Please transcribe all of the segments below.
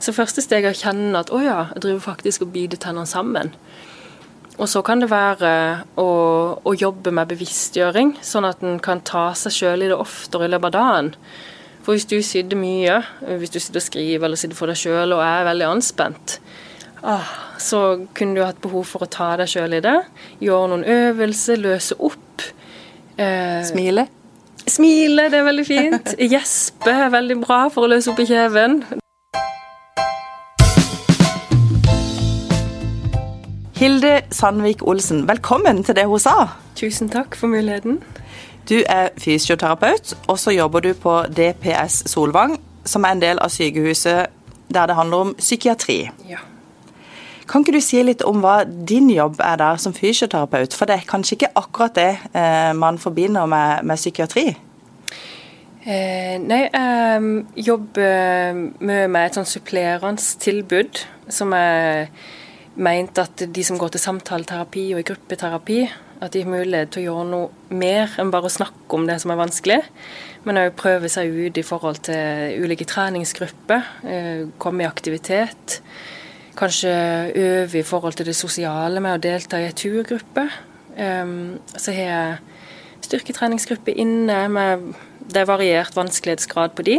Så første steg er å kjenne at å ja, jeg driver faktisk og biter tennene sammen. Og så kan det være å, å jobbe med bevisstgjøring, sånn at en kan ta seg sjøl i det oftere i løpet av dagen. For hvis du sitter mye, hvis du sitter og skriver eller sitter for deg sjøl og er veldig anspent, ah, så kunne du hatt behov for å ta deg sjøl i det. Gjøre noen øvelser, løse opp. Eh, Smile? Smile, det er veldig fint. Gjespe er veldig bra for å løse opp i kjeven. Hilde Sandvik Olsen, velkommen til det hun sa. Tusen takk for muligheten. Du er fysioterapeut, og så jobber du på DPS Solvang, som er en del av sykehuset der det handler om psykiatri. Ja. Kan ikke du si litt om hva din jobb er der som fysioterapeut? For det er kanskje ikke akkurat det eh, man forbinder med, med psykiatri? Eh, nei, jeg jobber mye med et sånn supplerende tilbud som er ment at de som går til samtaleterapi og i gruppeterapi, at de har mulighet til å gjøre noe mer enn bare å snakke om det som er vanskelig. Men òg prøve seg ut i forhold til ulike treningsgrupper, eh, komme i aktivitet. Kanskje øve i forhold til det sosiale med å delta i en turgruppe. Um, så har jeg styrketreningsgruppe inne med det er variert vanskelighetsgrad på de.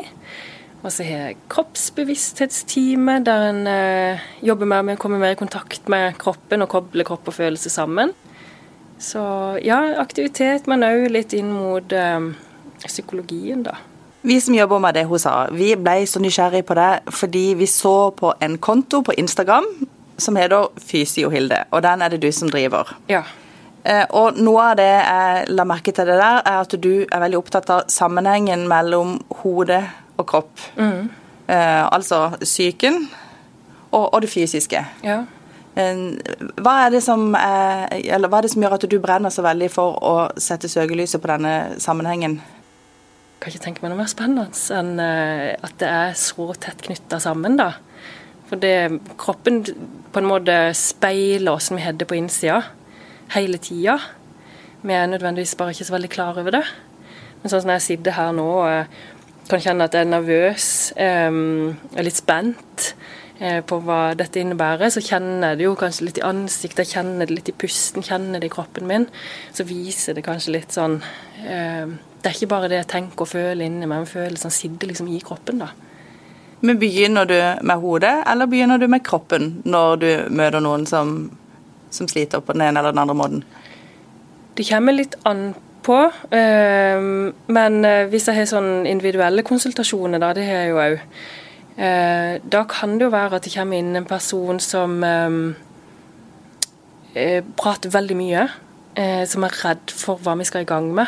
Og så har jeg kroppsbevissthetsteamet, der en eh, jobber mer med å komme mer i kontakt med kroppen og koble kropp og følelse sammen. Så ja, aktivitet, men òg litt inn mot eh, psykologien, da. Vi som jobber med det hun sa, vi ble så nysgjerrig på det fordi vi så på en konto på Instagram som heter Fysiohilde, og den er det du som driver. Ja. Eh, og noe av det jeg la merke til det der, er at du er veldig opptatt av sammenhengen mellom hode og kropp. Mm. Eh, altså psyken og, og, det fysiske. Ja. Hva, er det som er, eller hva er det som gjør at du brenner så veldig for å sette søkelyset på denne sammenhengen? Jeg kan ikke tenke meg noe mer spennende enn eh, at det er så tett knytta sammen. da. For det, kroppen på en måte speiler oss som vi har på innsida hele tida. Vi er nødvendigvis bare ikke så veldig klar over det. Men sånn som jeg sitter her nå og kan kjenne at jeg er nervøs, er litt spent på hva dette innebærer, så kjenner jeg det jo kanskje litt i ansiktet, jeg kjenner det litt i pusten, kjenner det i kroppen min. Så viser det kanskje litt sånn eh, det er ikke bare det jeg tenker og føler inni meg, men følelsene sitter liksom i kroppen. da. Men Begynner du med hodet, eller begynner du med kroppen når du møter noen som, som sliter på den ene eller den andre måten? Det kommer litt an på. Øh, men øh, hvis jeg har sånn individuelle konsultasjoner, da, det har jeg jo òg, øh, da kan det jo være at det kommer inn en person som øh, prater veldig mye. Som er redd for hva vi skal i gang med.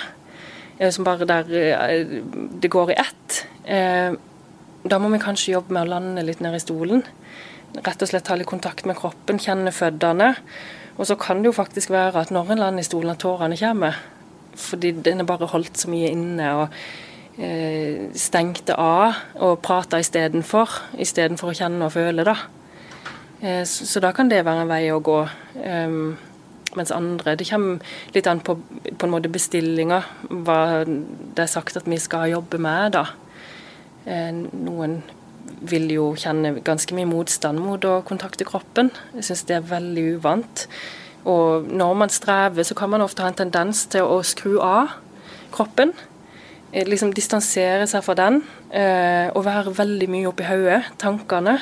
Eh, som bare der eh, det går i ett. Eh, da må vi kanskje jobbe med å lande litt ned i stolen. Rett og slett ha litt kontakt med kroppen, kjenne føttene. Og så kan det jo faktisk være at når en lander i stolen, at tårene kommer. Fordi den er bare holdt så mye inne og eh, stengte av og prata istedenfor. Istedenfor å kjenne og føle, da. Eh, så, så, da kan det være en vei å gå. Um, mens andre Det kommer litt an på, på en måte bestillinga, hva det er sagt at vi skal jobbe med. da. Eh, noen vil jo kjenne ganske mye motstand mot å kontakte kroppen. Jeg syns det er veldig uvant. Og når man strever, så kan man ofte ha en tendens til å skru av kroppen. Eh, liksom distansere seg fra den, eh, og være veldig mye oppi hodet, tankene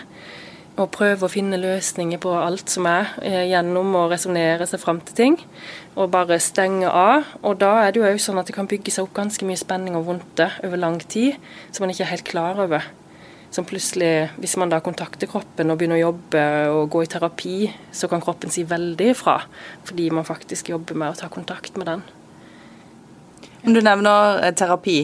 og prøve å finne løsninger på alt som er, eh, gjennom å resonnere seg fram til ting. Og bare stenge av. Og da er det jo òg sånn at det kan bygge seg opp ganske mye spenning og vondte over lang tid, som man ikke er helt klar over. Som plutselig, hvis man da kontakter kroppen og begynner å jobbe og gå i terapi, så kan kroppen si veldig ifra. Fordi man faktisk jobber med å ta kontakt med den. Om du nevner eh, terapi.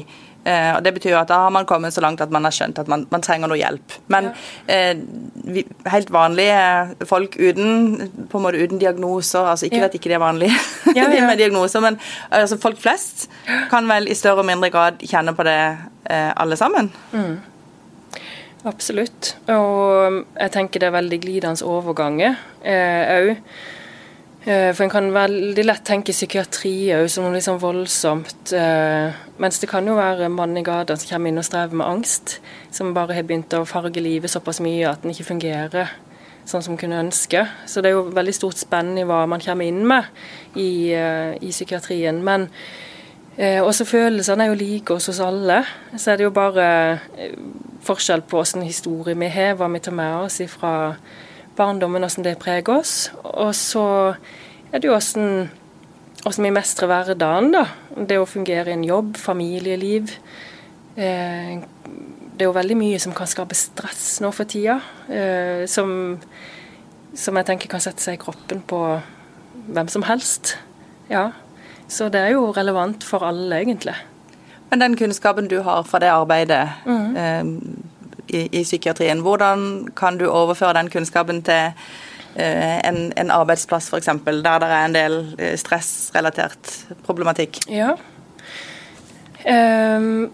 Eh, og Det betyr jo at da har man kommet så langt at man har skjønt at man, man trenger noe hjelp. Men ja. eh, helt vanlige folk uten på en måte uten diagnoser, altså ikke ja. at ikke det er vanlig ja, ja. med diagnoser, men altså, folk flest kan vel i større og mindre grad kjenne på det eh, alle sammen? Mm. Absolutt. Og jeg tenker det er veldig glidende overganger òg. Eh, Eh, for en kan veldig lett tenke psykiatri òg som noe liksom voldsomt. Eh, mens det kan jo være mann i gata som kommer inn og strever med angst. Som bare har begynt å farge livet såpass mye at den ikke fungerer sånn som kunne ønske. Så det er jo veldig stort spenn i hva man kommer inn med i, eh, i psykiatrien. Men eh, også følelsene er jo like hos oss alle. Så er det jo bare forskjell på hvilken historie vi har, hva vi tar med oss fra barndommen, hvordan det preger oss. Og så er det jo hvordan, vi mestrer hverdagen, da. Det å fungere i en jobb, familieliv. Eh, det er jo veldig mye som kan skape stress nå for tida. Eh, som, som jeg tenker kan sette seg i kroppen på hvem som helst. Ja. Så det er jo relevant for alle, egentlig. Men den kunnskapen du har fra det arbeidet, mm. eh, i, i, psykiatrien. Hvordan kan du overføre den kunnskapen til eh, en, en, arbeidsplass f.eks., der det er en del eh, stressrelatert problematikk? Ja. Um,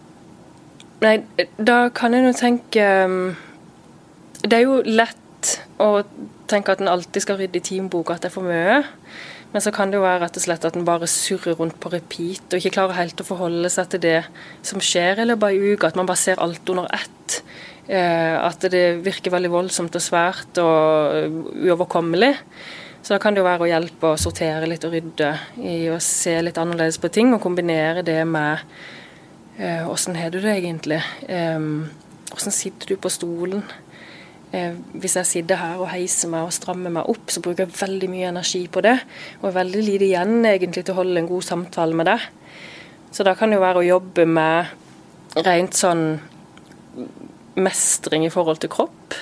nei, da kan jeg nå tenke um, Det er jo lett å tenke at en alltid skal rydde i teamboka, at det er for mye. Men så kan det jo være rett og slett at en bare surrer rundt på repeat og ikke klarer helt å forholde seg til det som skjer i løpet av ei uke. At man bare ser alt under ett. Eh, at det virker veldig voldsomt og svært og eh, uoverkommelig. Så da kan det jo være å hjelpe å sortere litt og rydde i å se litt annerledes på ting, og kombinere det med eh, åssen har du det egentlig? Åssen sitter du på stolen? Hvis jeg sitter her og heiser meg og strammer meg opp, så bruker jeg veldig mye energi på det. Og er veldig lite igjen egentlig til å holde en god samtale med deg. Så da kan det jo være å jobbe med rent sånn mestring i forhold til kropp.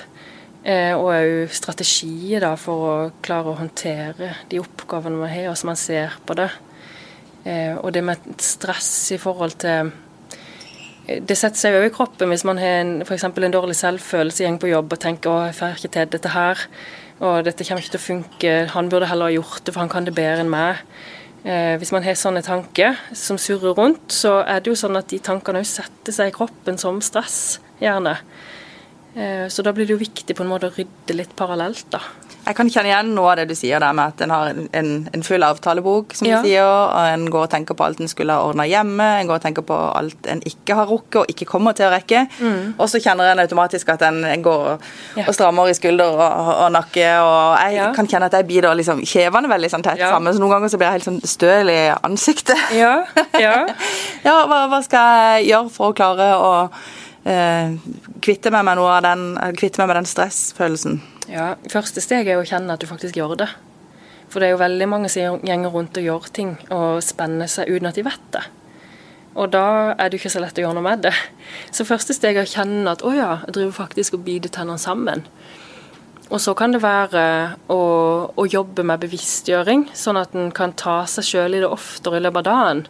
Eh, og òg strategier da, for å klare å håndtere de oppgavene man har, og som man ser på det. Eh, og det med stress i forhold til eh, Det setter seg òg i kroppen hvis man har en, for en dårlig selvfølelse, går på jobb og tenker å, jeg får ikke til dette her, og dette kommer ikke til å funke, han burde heller ha gjort det, for han kan det bedre enn meg. Eh, hvis man har sånne tanker som surrer rundt, så er det jo sånn at de tankene òg setter seg i kroppen som stress gjerne. Eh, så da blir det jo viktig på en måte å rydde litt parallelt, da. Jeg kan kjenne igjen noe av det du sier der med at en har en, en full avtalebok, som ja. du sier, og en går og tenker på alt en skulle ha ordna hjemme, en går og tenker på alt en ikke har rukket og ikke kommer til å rekke. Mm. Og så kjenner en automatisk at en, en går og, ja. og, strammer i skulder og, og, nakke, og jeg ja. kan kjenne at jeg biter liksom kjevene veldig sånn tett sammen, så noen ganger så blir jeg helt sånn støl i ansiktet. Ja, ja. ja hva, hva skal jeg gjøre for å klare å eh, kvitte meg med noe av den, kvitte meg med den stressfølelsen. Ja, Første steg er å kjenne at du faktisk gjør det. For det er jo veldig mange som gjenger rundt og gjør ting og spenner seg uten at de vet det. Og da er det jo ikke så lett å gjøre noe med det. Så første steg er å kjenne at å ja, jeg driver faktisk og biter tennene sammen. Og så kan det være å, å jobbe med bevisstgjøring, sånn at en kan ta seg sjøl i det oftere i løpet av dagen.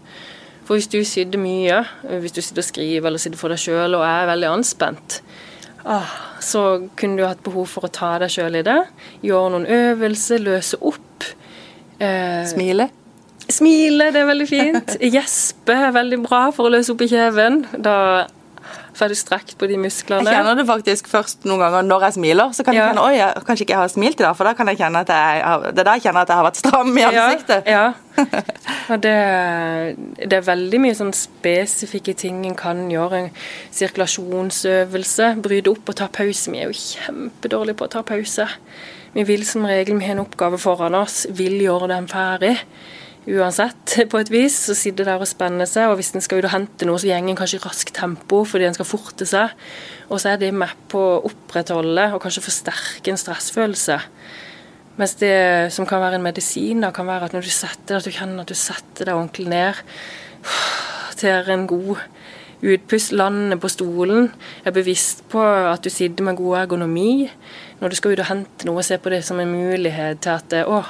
For hvis du sitter mye, hvis du sitter og skriver eller sitter for deg sjøl og er veldig anspent, så kunne du hatt behov for å ta deg sjøl i det. Gjøre noen øvelser, løse opp. Eh, Smile? Smile, det er veldig fint. Gjespe er veldig bra for å løse opp i kjeven. Da får du strekt på de musklene. Jeg kjenner det faktisk først noen ganger når jeg smiler. Så kan jeg kjenne oi, jeg, kanskje ikke jeg har smilt i dag, for da kan jeg kjenne at jeg, det er da jeg kjenner at jeg har vært stram i ansiktet. Ja, ja. Og det, det, er veldig mye sånn spesifikke ting en kan gjøre. En sirkulasjonsøvelse. Bryte opp og ta pause. Vi er jo kjempedårlige på å ta pause. Vi vil som regel, vi har en oppgave foran oss, vil gjøre den ferdig uansett, på et vis. Så sitter der og spenner seg. Og hvis en skal ut og hente noe, så går en kanskje i raskt tempo fordi en skal forte seg. Og så er det med på å opprettholde og kanskje forsterke en stressfølelse. Mens det som kan være en medisin, da, kan være at når du setter deg, at du kjenner at du setter deg ordentlig ned, tar en god utpust, lander på stolen, er bevisst på at du sitter med god ergonomi. Når du skal ut og hente noe, se på det som en mulighet til at å,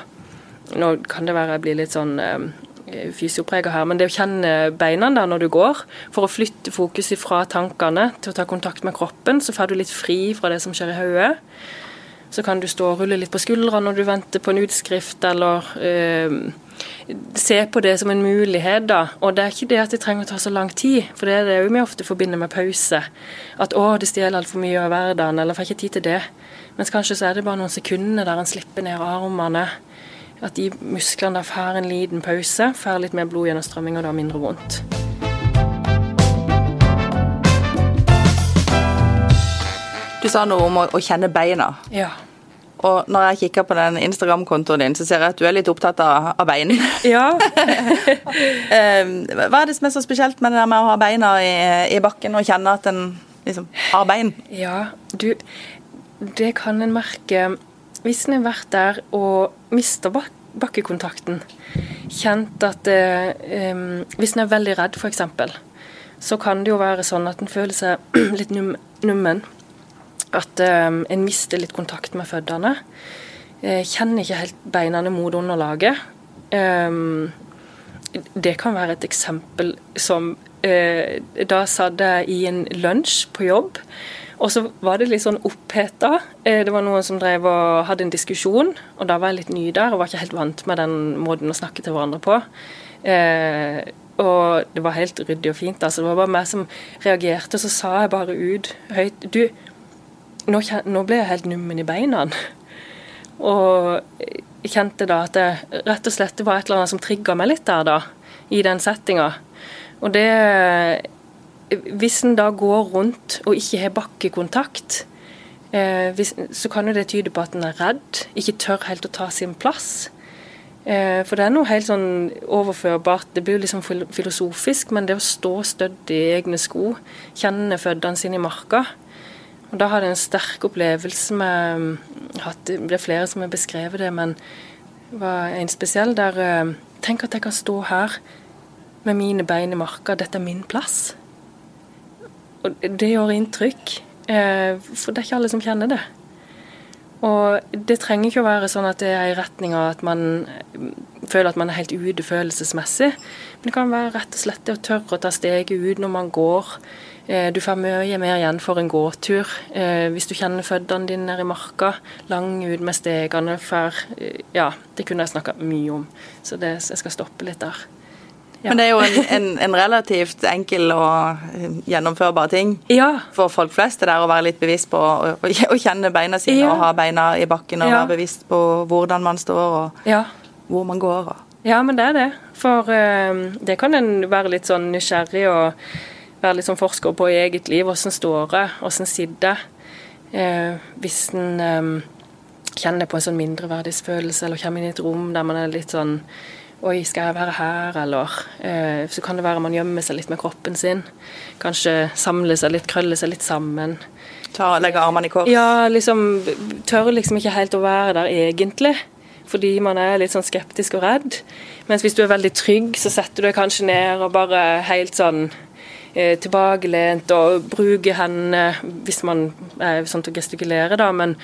nå kan det være jeg blir litt sånn eh, fysioprega her, men det å kjenne beina da når du går, for å flytte fokus fra tankene til å ta kontakt med kroppen, så får du litt fri fra det som skjer i hodet. Så kan du stå og rulle litt på skuldrene når du venter på en utskrift, eller eh, se på det som en mulighet, da. Og det er ikke det at det trenger å ta så lang tid, for det er det vi ofte forbinder med pause. At å, det stjeler altfor mye av hverdagen, eller får ikke tid til det. Mens kanskje så er det bare noen sekunder der en slipper ned armene At de musklene da får en liten pause, får litt mer blodgjennomstrømming og da mindre vondt. Du sa noe om å, kjenne beina. Ja. Og når jeg kikker på den Instagram-kontoen din, så ser jeg at du er litt opptatt av, av bein. Ja. Eh, Hva er det som er så spesielt med det der med å ha beina i, i bakken og kjenne at en liksom har bein? ja, du Det kan en merke hvis en har vært der og mista bak bakkekontakten. Kjent at eh, Hvis en er veldig redd, f.eks., så kan det jo være sånn at en føler seg litt num nummen. At eh, en mister litt kontakt med føttene. Eh, kjenner ikke helt beina mot underlaget. Det kan være et eksempel som eh, Da satt jeg i en lunsj på jobb, og så var det litt sånn oppheta. Eh, det var noen som drev og hadde en diskusjon, og da var jeg litt ny der og var ikke helt vant med den måten å snakke til hverandre på. Eh, og det var helt ryddig og fint. altså Det var bare meg som reagerte, så sa jeg bare ut høyt Du, nå, nå ble jeg helt nummen i beina. Og jeg kjente da at det rett og slett det var et eller annet som trigga meg litt der, da. I den settinga. Og det Hvis en da går rundt og ikke har bakkekontakt, eh, hvis, så kan jo det tyde på at en er redd, ikke tør helt å ta sin plass. Eh, for det er noe helt sånn overførbart. Det blir jo liksom filosofisk, men det å stå stødig i egne sko, kjenne føttene sine i marka og Da hadde jeg en sterk opplevelse med hatt, Det er flere som har beskrevet det, men det var en spesiell der eh, Tenk at jeg kan stå her med mine bein i marka. Dette er min plass. Og det gjør inntrykk. eh, For det er ikke alle som kjenner det. Og det trenger ikke å være sånn at det er i retning av at man eh, føler at man er helt ute følelsesmessig. Men det kan være rett og slett det å tørre å ta steget ut når man går. Eh, Du får mye mer igjen for en gåtur. Hvis du kjenner føttene dine nede i marka, lang ut med stegene eh, Ja, det kunne jeg snakka mye om, så det, jeg skal stoppe litt der. Men det er jo en, en, en relativt enkel og eh, gjennomførbar ting Ja. for folk flest. Det der å være litt bevisst på å, å å kjenne beina sine Ja. og ha beina i bakken og Ja. være bevisst på hvordan man står og ja. hvor man går. Ja, men det er det. For uh, det kan en være litt sånn nysgjerrig og være litt sånn forsker på i eget liv. Hvordan står det, hvordan sitter jeg? Eh, hvis en um, kjenner på en sånn mindreverdighetsfølelse, eller kommer inn i et rom der man er litt sånn Oi, skal jeg være her, eller eh, Så kan det være man gjemmer seg litt med kroppen sin. Kanskje samle seg litt, krølle seg litt sammen. Ta, legge armene i kors. Ja, liksom tør liksom ikke helt å være der egentlig. Fordi man er litt sånn skeptisk og redd. Mens hvis du er veldig trygg, så setter du deg kanskje ned og bare helt sånn eh, tilbakelent og bruker hendene hvis man er sånn til å gestikulere, da. Men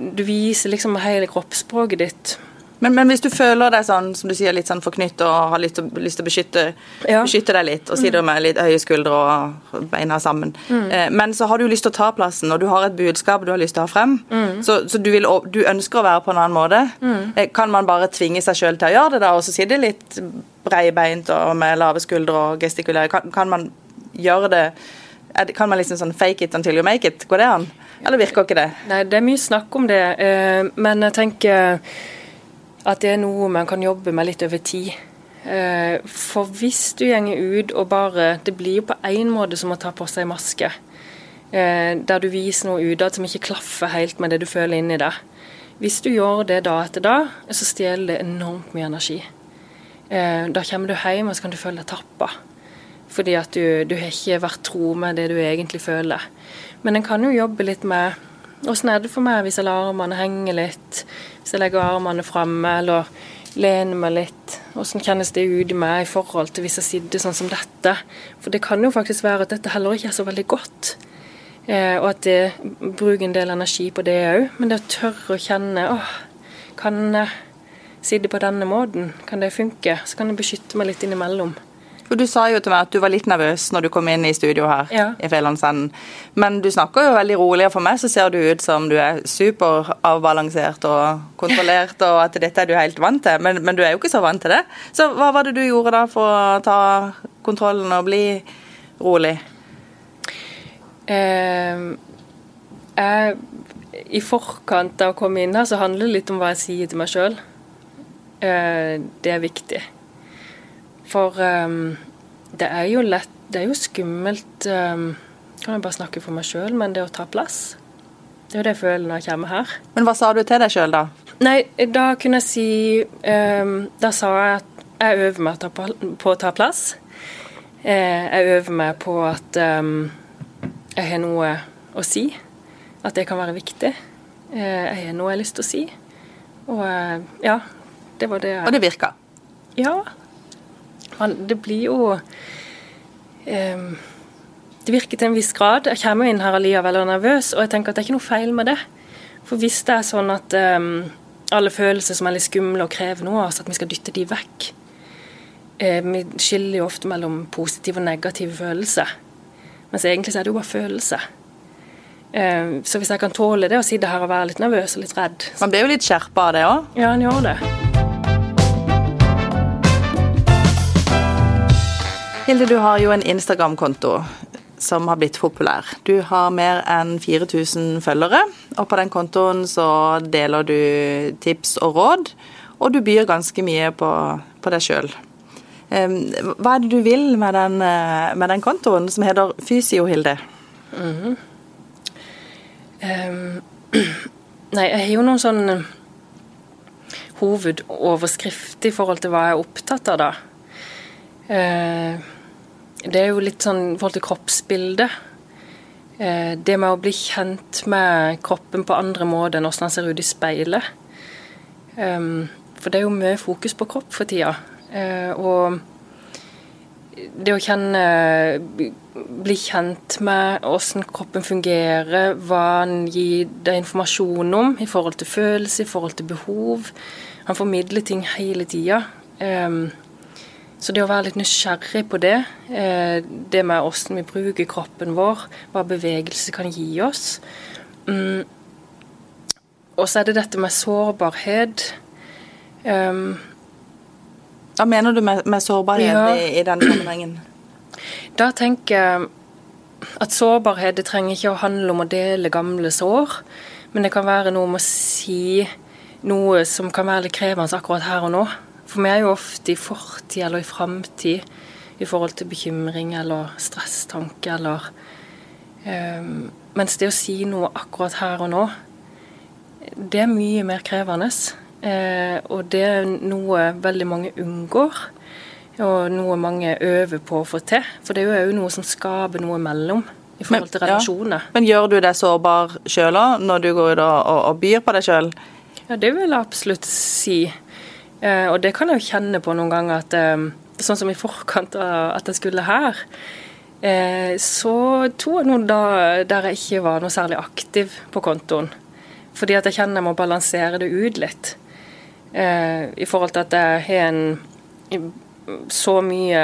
du viser liksom hele kroppsspråket ditt. Men, men hvis du føler deg sånn, som du sier, litt sånn forknytt og har lyst lyst til å beskytte, Ja. beskytte deg litt, og sitter med litt høye skuldre og beina sammen, eh, men så har du lyst til å ta plassen, og du har et budskap du har lyst til å ha frem, så, så du, vil, du ønsker å være på en annen måte, eh, kan man bare tvinge seg sjøl til å gjøre det, da, og så sitte litt breibeint og med lave skuldre og gestikulere? Kan, kan man gjøre det Kan man liksom sånn fake it until you make it? Går det an? Eller virker ikke det? Nei, det er mye snakk om det, eh, men jeg tenker at det er noe man kan jobbe med litt over tid. Eh, For hvis du gjenger ut og bare Det blir jo på én måte som å ta på seg maske. Eh, Der du viser noe utad som ikke klaffer helt med det du føler inni deg. Hvis du gjør det da etter da, så stjeler det enormt mye energi. Eh, Da kommer du hjem og så kan du føle deg tappa. Fordi at du, du har ikke vært tro med det du egentlig føler. Men en kan jo jobbe litt med Åssen er det for meg hvis jeg lar armene henge litt? Hvis jeg legger armene framme eller lener meg litt? Åssen kjennes det ut i meg i forhold til hvis jeg sitter sånn som dette? For det kan jo faktisk være at dette heller ikke er så veldig godt. Eh, og at det bruker en del energi på det òg. Men det å tørre å kjenne åh, kan jeg sitte på denne måten? Kan det funke? Så kan jeg beskytte meg litt innimellom. For Du sa jo til meg at du var litt nervøs når du kom inn i studio her. Ja. i Fjellandsenden. Men du snakker jo veldig rolig, og for meg så ser du ut som du er superavbalansert og kontrollert, og at dette er du helt vant til. Men, men du er jo ikke så vant til det. Så hva var det du gjorde da for å ta kontrollen og bli rolig? Eh, jeg, I forkant av å komme inn her, så handler det litt om hva jeg sier til meg sjøl. Eh, det er viktig. For um, det er jo lett Det er jo skummelt um, Kan jeg bare snakke for meg sjøl, men det å ta plass Det er jo det jeg føler når jeg kommer her. Men hva sa du til deg sjøl, da? Nei, da kunne jeg si um, Da sa jeg at jeg øver meg på, på å ta plass. Eh, jeg øver meg på at jeg har noe å si. At det kan være viktig. Eh, jeg har noe jeg har lyst til å si. Og eh, ja, det var det. Og det virka? Ja. Det blir jo um, Det virker til en viss grad. Jeg kommer inn her allikevel og er nervøs, og jeg tenker at det er ikke noe feil med det. For hvis det er sånn at um, alle følelser som er litt skumle og krever noe oss, at vi skal dytte de vekk uh, Vi skiller jo ofte mellom positive og negative følelser. Mens egentlig så er det jo bare følelser. Uh, så hvis jeg kan tåle det å sitte her og være litt nervøs og litt redd Man blir jo litt skjerpa av det òg? Ja, en gjør det. Hilde, du har jo en Instagram-konto som har blitt populær. Du har mer enn 4000 følgere, og på den kontoen så deler du tips og råd, og du byr ganske mye på, på deg sjøl. Hva er det du vil med den, eh, med den kontoen som heter Fysio-Hilde? Mm -hmm. um, nei, jeg har jo noen sånn hovedoverskrift i forhold til hva jeg er opptatt av, da. Uh, det er jo litt sånn i forhold til kroppsbildet. Eh, det med å bli kjent med kroppen på andre måter enn hvordan den ser ut i speilet. Ehm, for det er jo mye fokus på kropp for tida. Eh, og det å kjenne Bli kjent med hvordan kroppen fungerer, hva han gir deg informasjon om i forhold til følelse, i forhold til behov. Han formidler ting hele tida. Um, så det å være litt nysgjerrig på det, eh, det med hvordan vi bruker kroppen vår, hva bevegelse kan gi oss mm. Og så er det dette med sårbarhet. Um, hva mener du med, med sårbarhet ja, i, i den sammenhengen? Da tenker jeg at sårbarhet det trenger ikke å handle om å dele gamle sår, men det kan være noe med å si noe som kan være litt krevende akkurat her og nå. For vi er jo ofte i fortid eller i framtid i forhold til bekymring eller stresstanke eller um, Mens det å si noe akkurat her og nå, det er mye mer krevende. Uh, og det er noe veldig mange unngår. Og noe mange øver på å få til. For det er jo noe som skaper noe mellom i forhold til relasjoner. Ja. Men gjør du deg sårbar sjøl òg, når du går ut og, og, byr på deg sjøl? Ja, det vil jeg absolutt si. Eh, og det kan jeg jo kjenne på noen ganger at eh, Sånn som i forkant av at jeg skulle her, eh, så tror jeg noen da der jeg ikke var noe særlig aktiv på kontoen. Fordi at jeg kjenner jeg må balansere det ut litt. I forhold til at jeg har en så mye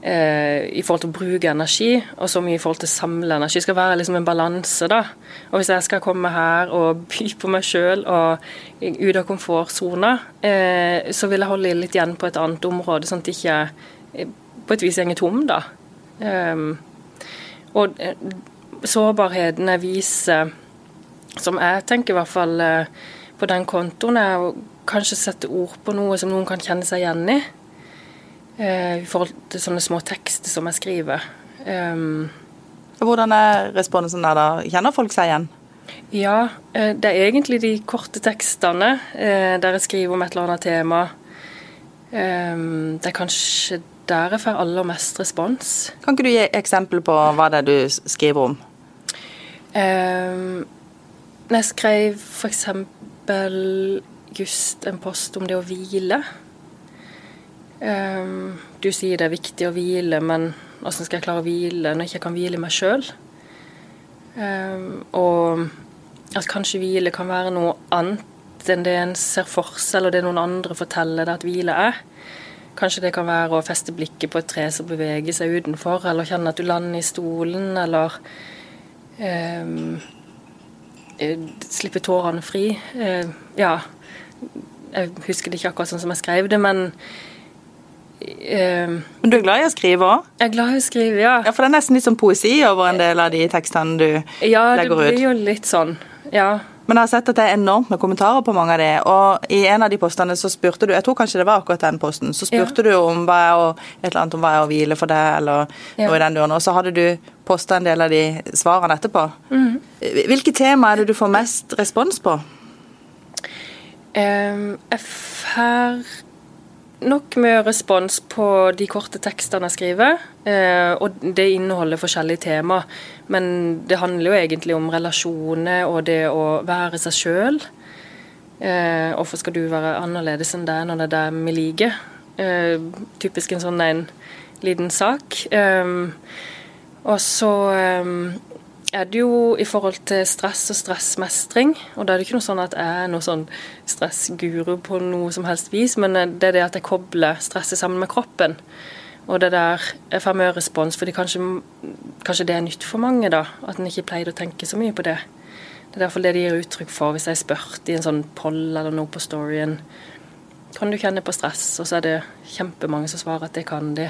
i forhold til å bruke energi, og så mye i forhold til å samle energi. Det skal være liksom en balanse, da. Og hvis jeg skal komme her og by på meg sjøl og ut av komfortsona, eh, så vil jeg holde litt igjen på et annet område, sånn at det ikke eh, på et vis går tom, da. Um, og eh, sårbarheten jeg viser, som jeg tenker i hvert fall eh, på den kontoen, er å kanskje sette ord på noe som noen kan kjenne seg igjen i. Eh, i forhold til sånne små tekster som jeg skriver. Um, Hvordan er responsen der, da? Kjenner folk seg igjen? Ja, eh, det er egentlig de korte tekstene eh, der jeg skriver om et eller annet tema. Um, det er kanskje der jeg får aller mest respons. Kan ikke du gi eksempel på hva det er du skriver om? Um, jeg skrev f.eks. just en post om det å hvile. Um, du sier det er viktig å hvile, men hvordan skal jeg klare å hvile når jeg ikke kan hvile meg sjøl? Ehm, og at kanskje hvile kan være noe annet enn det en ser for seg, eller det noen andre forteller deg at hvile er. Kanskje det kan være å feste blikket på et tre som beveger seg utenfor, eller kjenne at du lander i stolen, eller um, slippe tårene fri. Uh, ja, jeg husker det ikke akkurat sånn som jeg skrev det, men Uh, Men du er glad i å skrive òg? Jeg er glad i å skrive, ja. ja. For det er nesten litt sånn poesi over en del av de tekstene du ja, legger ut? Ja, det blir jo litt sånn, ja. Men jeg har sett at det er enormt med kommentarer på mange av de, og i en av de postene så spurte du, jeg tror kanskje det var akkurat den posten, så spurte ja. du om hva er å, et eller annet om hva er å hvile for deg, eller ja. noe i den duren, og så hadde du posta en del av de svarene etterpå. Mm. Hvilke tema er det du får mest respons på? Um, jeg får nok mye respons på de korte tekstene jeg skriver, eh, og det inneholder forskjellige tema. Men det handler jo egentlig om relasjoner og det å være seg sjøl. Eh, hvorfor skal du være annerledes enn deg når det er deg vi liker? Eh, typisk en sånn en liten sak. Og så er det jo i forhold til stress og stressmestring. Og da er det ikke noe sånn at jeg er noe sånn stressguru på noe som helst vis, men eh, det er det at jeg kobler stresset sammen med kroppen. Og det der jeg får mye respons, fordi kanskje, kanskje, det er nytt for mange, da. At en ikke pleide å tenke så mye på det. Det er derfor det de gir uttrykk for hvis jeg er spurt i en sånn poll eller noe på storyen. Kan du kjenne på stress? Og så er det kjempemange som svarer at det kan de.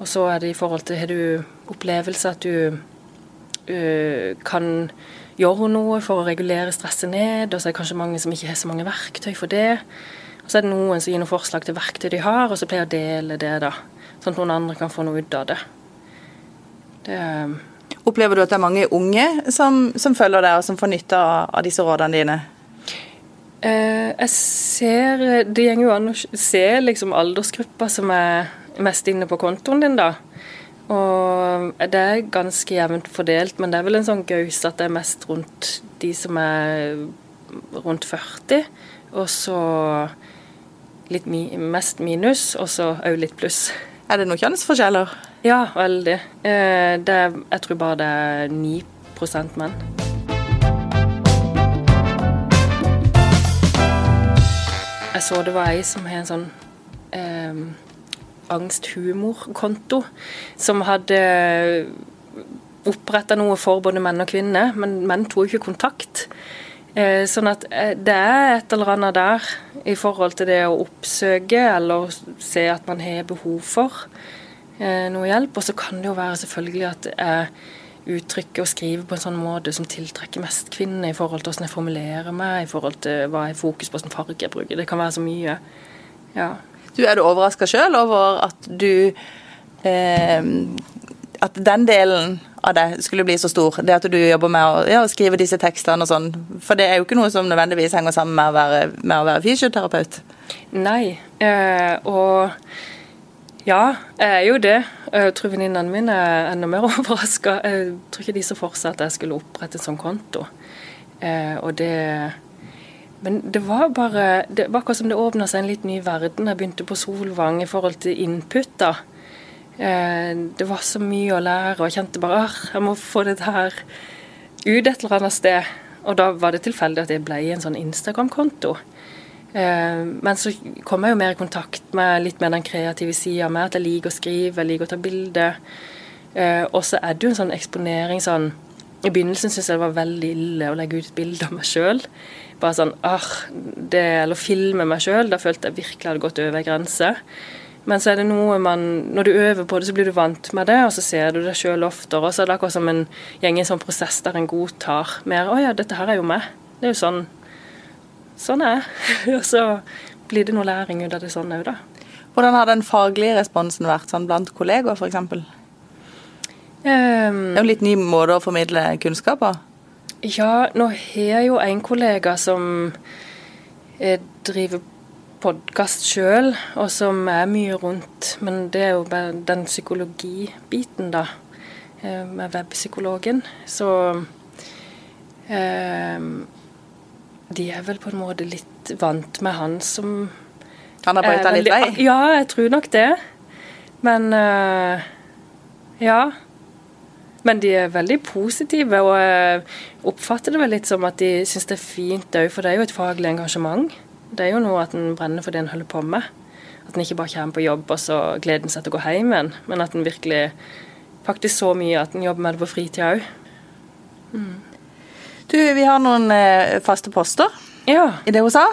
Og så er det i forhold til Har du opplevelse at du uh, kan gjøre noe for å regulere stresset ned, og så er det kanskje mange som ikke har så mange verktøy for det. Og så er det noen som gir noen forslag til verktøy de har, og så pleier jeg å dele det, da. Sånn at noen andre kan få noe ut av det. det Opplever du at det er mange unge som, som følger deg, og som får nytte av, av disse rådene dine? Uh, jeg ser Det går jo an å se liksom aldersgruppa som er mest inne på kontoen din, da. Og det er ganske jevnt fordelt, men det er vel en sånn gaus at det er mest rundt de som er rundt 40, og så litt mi mest minus, og så òg litt pluss. Er det noen kjønnsforskjeller? Ja, veldig. Eh, er, jeg tror bare det er 9% menn. Jeg så det var ei som har en sånn eh, angsthumorkonto, som hadde oppretta noe for både menn og kvinner, men menn tok ikke kontakt. Eh, sånn at eh, det er et eller annet der i forhold til det å oppsøke eller se at man har behov for eh, noe hjelp. Og så kan det jo være selvfølgelig at jeg uttrykker og skriver på en sånn måte som tiltrekker mest kvinner i forhold til hvordan jeg formulerer meg, i forhold til hva jeg fokuserer fokus på, hvilken farge jeg bruker. Det kan være så mye. Ja. Du, Er du overraska sjøl over at du eh, At den delen av det skulle bli så stor? Det at du jobber med å ja, skrive disse tekstene og sånn. For det er jo ikke noe som nødvendigvis henger sammen med å være, med å være fysioterapeut? Nei. Eh, og ja, jeg er jo det. Jeg tror venninnene mine er enda mer overraska. Jeg tror ikke de så for seg at jeg skulle opprette en sånn konto. Eh, og det men det var bare Det var akkurat som det åpna seg en litt ny verden. Jeg begynte på Solvang i forhold til input. da. Eh, det var så mye å lære, og jeg kjente bare at jeg må få dette her ut et eller annet sted. Og da var det tilfeldig at jeg ble i en sånn Instagram-konto. Eh, men så kom jeg jo mer i kontakt med litt mer den kreative sida med at jeg liker å skrive, jeg liker å ta bilder. Eh, og så er det jo en sånn eksponering sånn I begynnelsen syntes jeg det var veldig ille å legge ut et bilde av meg sjøl bare sånn ah, det, Eller filme meg sjøl. Da følte jeg virkelig hadde gått over ei grense. Men så er det noe man Når du øver på det, så blir du vant med det, og så ser du det sjøl oftere. Og så er det akkurat som en gjeng i en sånn prosess der en godtar mer 'Å ja, dette her er jo meg'. Det er jo sånn Sånn er jeg. og så blir det noe læring ut av det sånn òg, da. Hvordan har den faglige responsen vært sånn blant kollegaer, f.eks.? Um, det er jo litt ny måte å formidle kunnskap på? Ja, nå har jeg jo en kollega som eh, driver podkast sjøl, og som er mye rundt. Men det er jo bare den psykologibiten, da, eh, med webpsykologen. Så eh, De er vel på en måte litt vant med han som Han har brøyta litt vei? Ja, jeg tror nok det. Men eh, ja. Men de er veldig positive, og jeg oppfatter det vel litt som at de syns det er fint òg, for det er jo et faglig engasjement. Det er jo noe at en brenner for det en holder på med. At en ikke bare kommer på jobb og så gleder en seg til å gå hjem igjen, men at en virkelig faktisk så mye at en jobber med det på fritida òg. Mm. Du, vi har noen eh, faste poster ja. i det hun sa.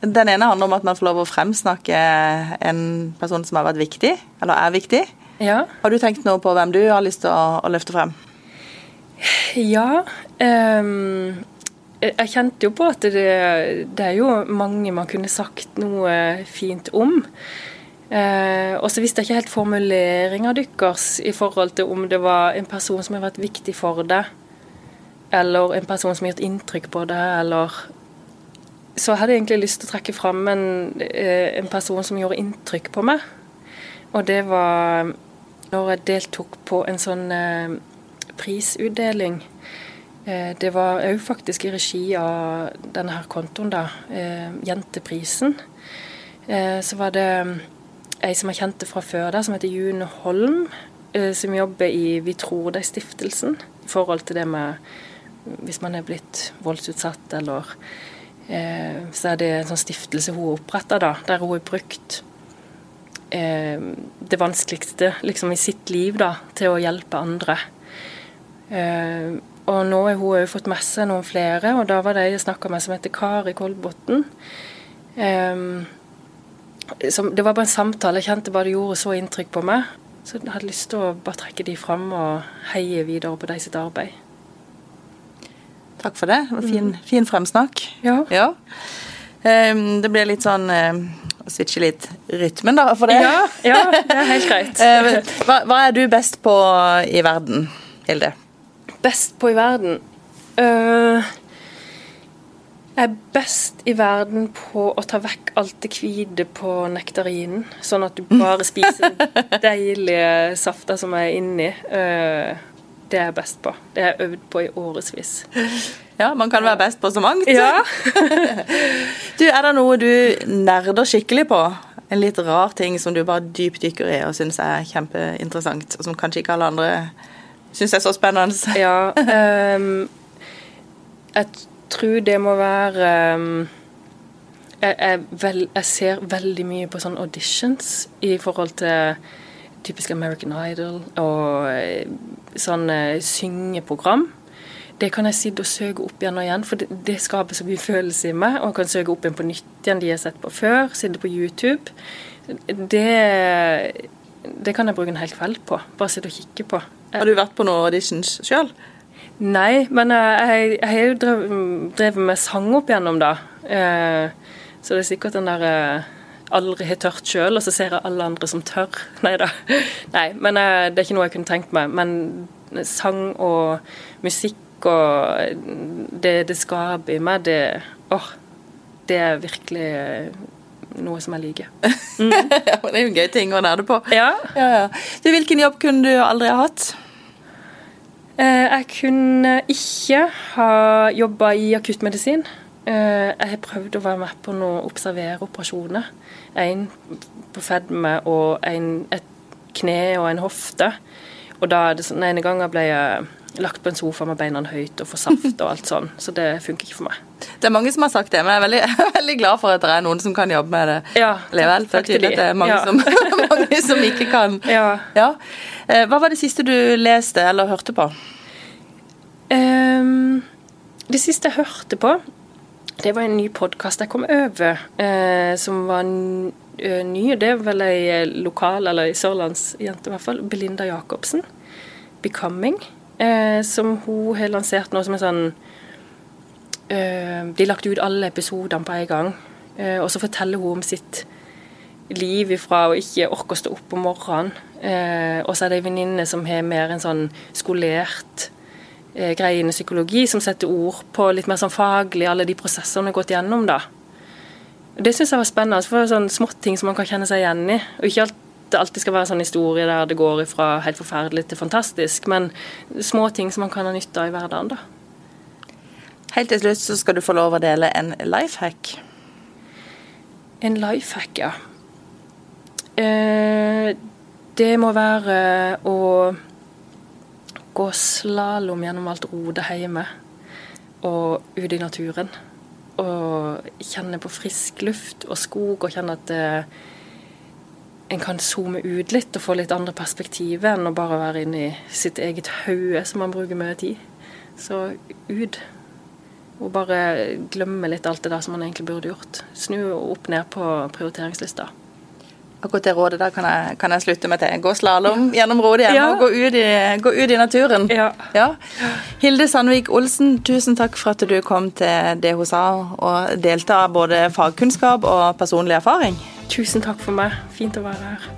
Den ene handler om at man får lov å fremsnakke en person som har vært viktig, eller er viktig. Ja. Har du tenkt noe på hvem du har lyst til å, å løfte frem? Ja. Um, jeg, jeg kjente jo på at det, det, er jo mange man kunne sagt noe fint om. Uh, og så visste jeg ikke helt formuleringa deres i forhold til om det var en person som har vært viktig for deg, eller en person som har gjort inntrykk på deg, eller Så jeg hadde egentlig lyst til å trekke fram en, uh, en person som gjorde inntrykk på meg. Og det var når jeg deltok på en sånn eh, prisutdeling. Eh, det var òg faktisk i regi av denne her kontoen, da. Eh, Jenteprisen. Eh, så var det ei som jeg kjente fra før, da, som heter June Holm. Eh, som jobber i Vi tror deg-stiftelsen. I forhold til det med hvis man er blitt voldsutsatt eller eh, Så er det en sånn stiftelse hun har oppretta, der hun har brukt eh, det vanskeligste liksom, i sitt liv da, til å hjelpe andre. Eh, og nå har hun òg fått med seg noen flere, og da var det jeg snakka med som heter Kari Kolbotn. Eh, det var bare en samtale. Jeg kjente bare det gjorde så inntrykk på meg. Så jeg hadde lyst til å bare trekke de fram og heie videre på de sitt arbeid. Takk for det. det fin, mm. fin fremsnakk. Ja. ja. Um, det blir litt sånn å switche litt rytmen, da, for det. Ja, ja det er helt greit. uh, hva, hva, er du best på i verden, Hilde? Best på i verden? Uh, jeg er best i verden på å ta vekk alt det hvite på nektarinen, sånn at du bare spiser deilige safter som er inni. Uh, det er jeg best på. Det har jeg øvd på i årevis. Ja, man kan være best på så mangt. Ja. du, er det noe du nerder skikkelig på? En litt rar ting som du bare dypdykker i og syns er kjempeinteressant, og som kanskje ikke alle andre syns er så spennende? ja, um, jeg tror det må være um, jeg, vel, jeg, ser veldig mye på sånne auditions i forhold til typisk American Idol og eh, sånn syngeprogram. Det kan jeg sitte og søke opp igjen og igjen, for det, det skaper så mye følelse i meg. Og jeg kan søke opp igjen på nytt igjen de jeg har sett på før, sitte på YouTube. Det, det kan jeg bruke en hel kveld på. Bare sitte og kikke på. Har du vært på noen auditions sjøl? Nei, men jeg, jeg har jo drevet, drevet, med sang opp igjennom, da. Eh, så det er sikkert den der eh, aldri har tørt sjøl, og så ser jeg alle andre som tør. Nei da. Nei, men eh, det er ikke noe jeg kunne tenkt meg. Men sang og musikk og det det skaper i meg, det åh, det er virkelig noe som jeg liker. Mm. ja, det er jo en gøy ting å nerde på. Ja. ja, ja. Du, hvilken jobb kunne du aldri ha hatt? Eh, jeg kunne ikke ha jobba i akuttmedisin. Eh, jeg har prøvd å være med på noen observere operasjoner. En på fedme og en, et kne og en hofte. Og da er det sånn, Den ene gangen ble jeg lagt på en sofa med beina høyt og få saft og alt sånn. Så det funker ikke for meg. Det er mange som har sagt det, men jeg er veldig, veldig glad for at det er noen som kan jobbe med det ja, likevel. For det er det er mange, ja. som, mange, som, ikke kan. Ja. ja. Eh, hva var det siste du leste eller hørte på? Um, det siste jeg hørte på, det var en ny podkast jeg kom over, eh, som var ny. ny. Det er vel ei lokal, eller ei sørlandsjente i hvert fall, Belinda Jacobsen. 'Becoming' eh, som hun har lansert nå som en sånn eh, De lagt ut alle episodene på en gang. Eh, og så forteller hun om sitt liv ifra å ikke orke å stå opp om morgenen. Eh, og så er det ei venninne som har mer en sånn skolert eh, greie innen psykologi, som setter ord på litt mer sånn faglig alle de prosessene hun har gått gjennom. da. Det syns jeg var spennende. for det er sånn Småting som man kan kjenne seg igjen i. og ikke alt det alltid skal være sånn historie der det går fra helt forferdelig til fantastisk, men små ting som man kan ha nytte av i hverdagen, da. Helt til slutt så skal du få lov å dele en life hack. En life hack, ja. Eh, det må være å gå slalåm gjennom alt rodet hjemme og ute i naturen. Og kjenne på frisk luft og skog og kjenne at det en kan zoome ut litt og få litt andre perspektiver enn å bare være inne i sitt eget hode, som man bruker mye tid. Så ut. Og bare glemme litt alt det der som man egentlig burde gjort. Snu opp ned på prioriteringslista. Akkurat det rådet der kan jeg, kan jeg slutte meg til. Gå slalåm gjennom rådet igjen Ja. og gå ut, i, gå ut i naturen. Ja. Hilde Sandvik Olsen, tusen takk for at du kom til det hun sa og delte av både fagkunnskap og personlig erfaring. Tusen takk for meg. Fint å være her.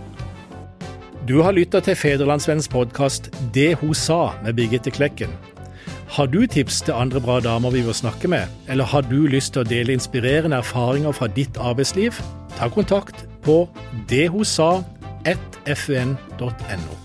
Du har lytta til Federlandsvennens podkast 'Det hun sa' med Birgitte Klekken. Har du tips til andre bra damer vi bør snakke med, eller har du lyst til å dele inspirerende erfaringer fra ditt arbeidsliv? Ta kontakt på dethosa1fn.no.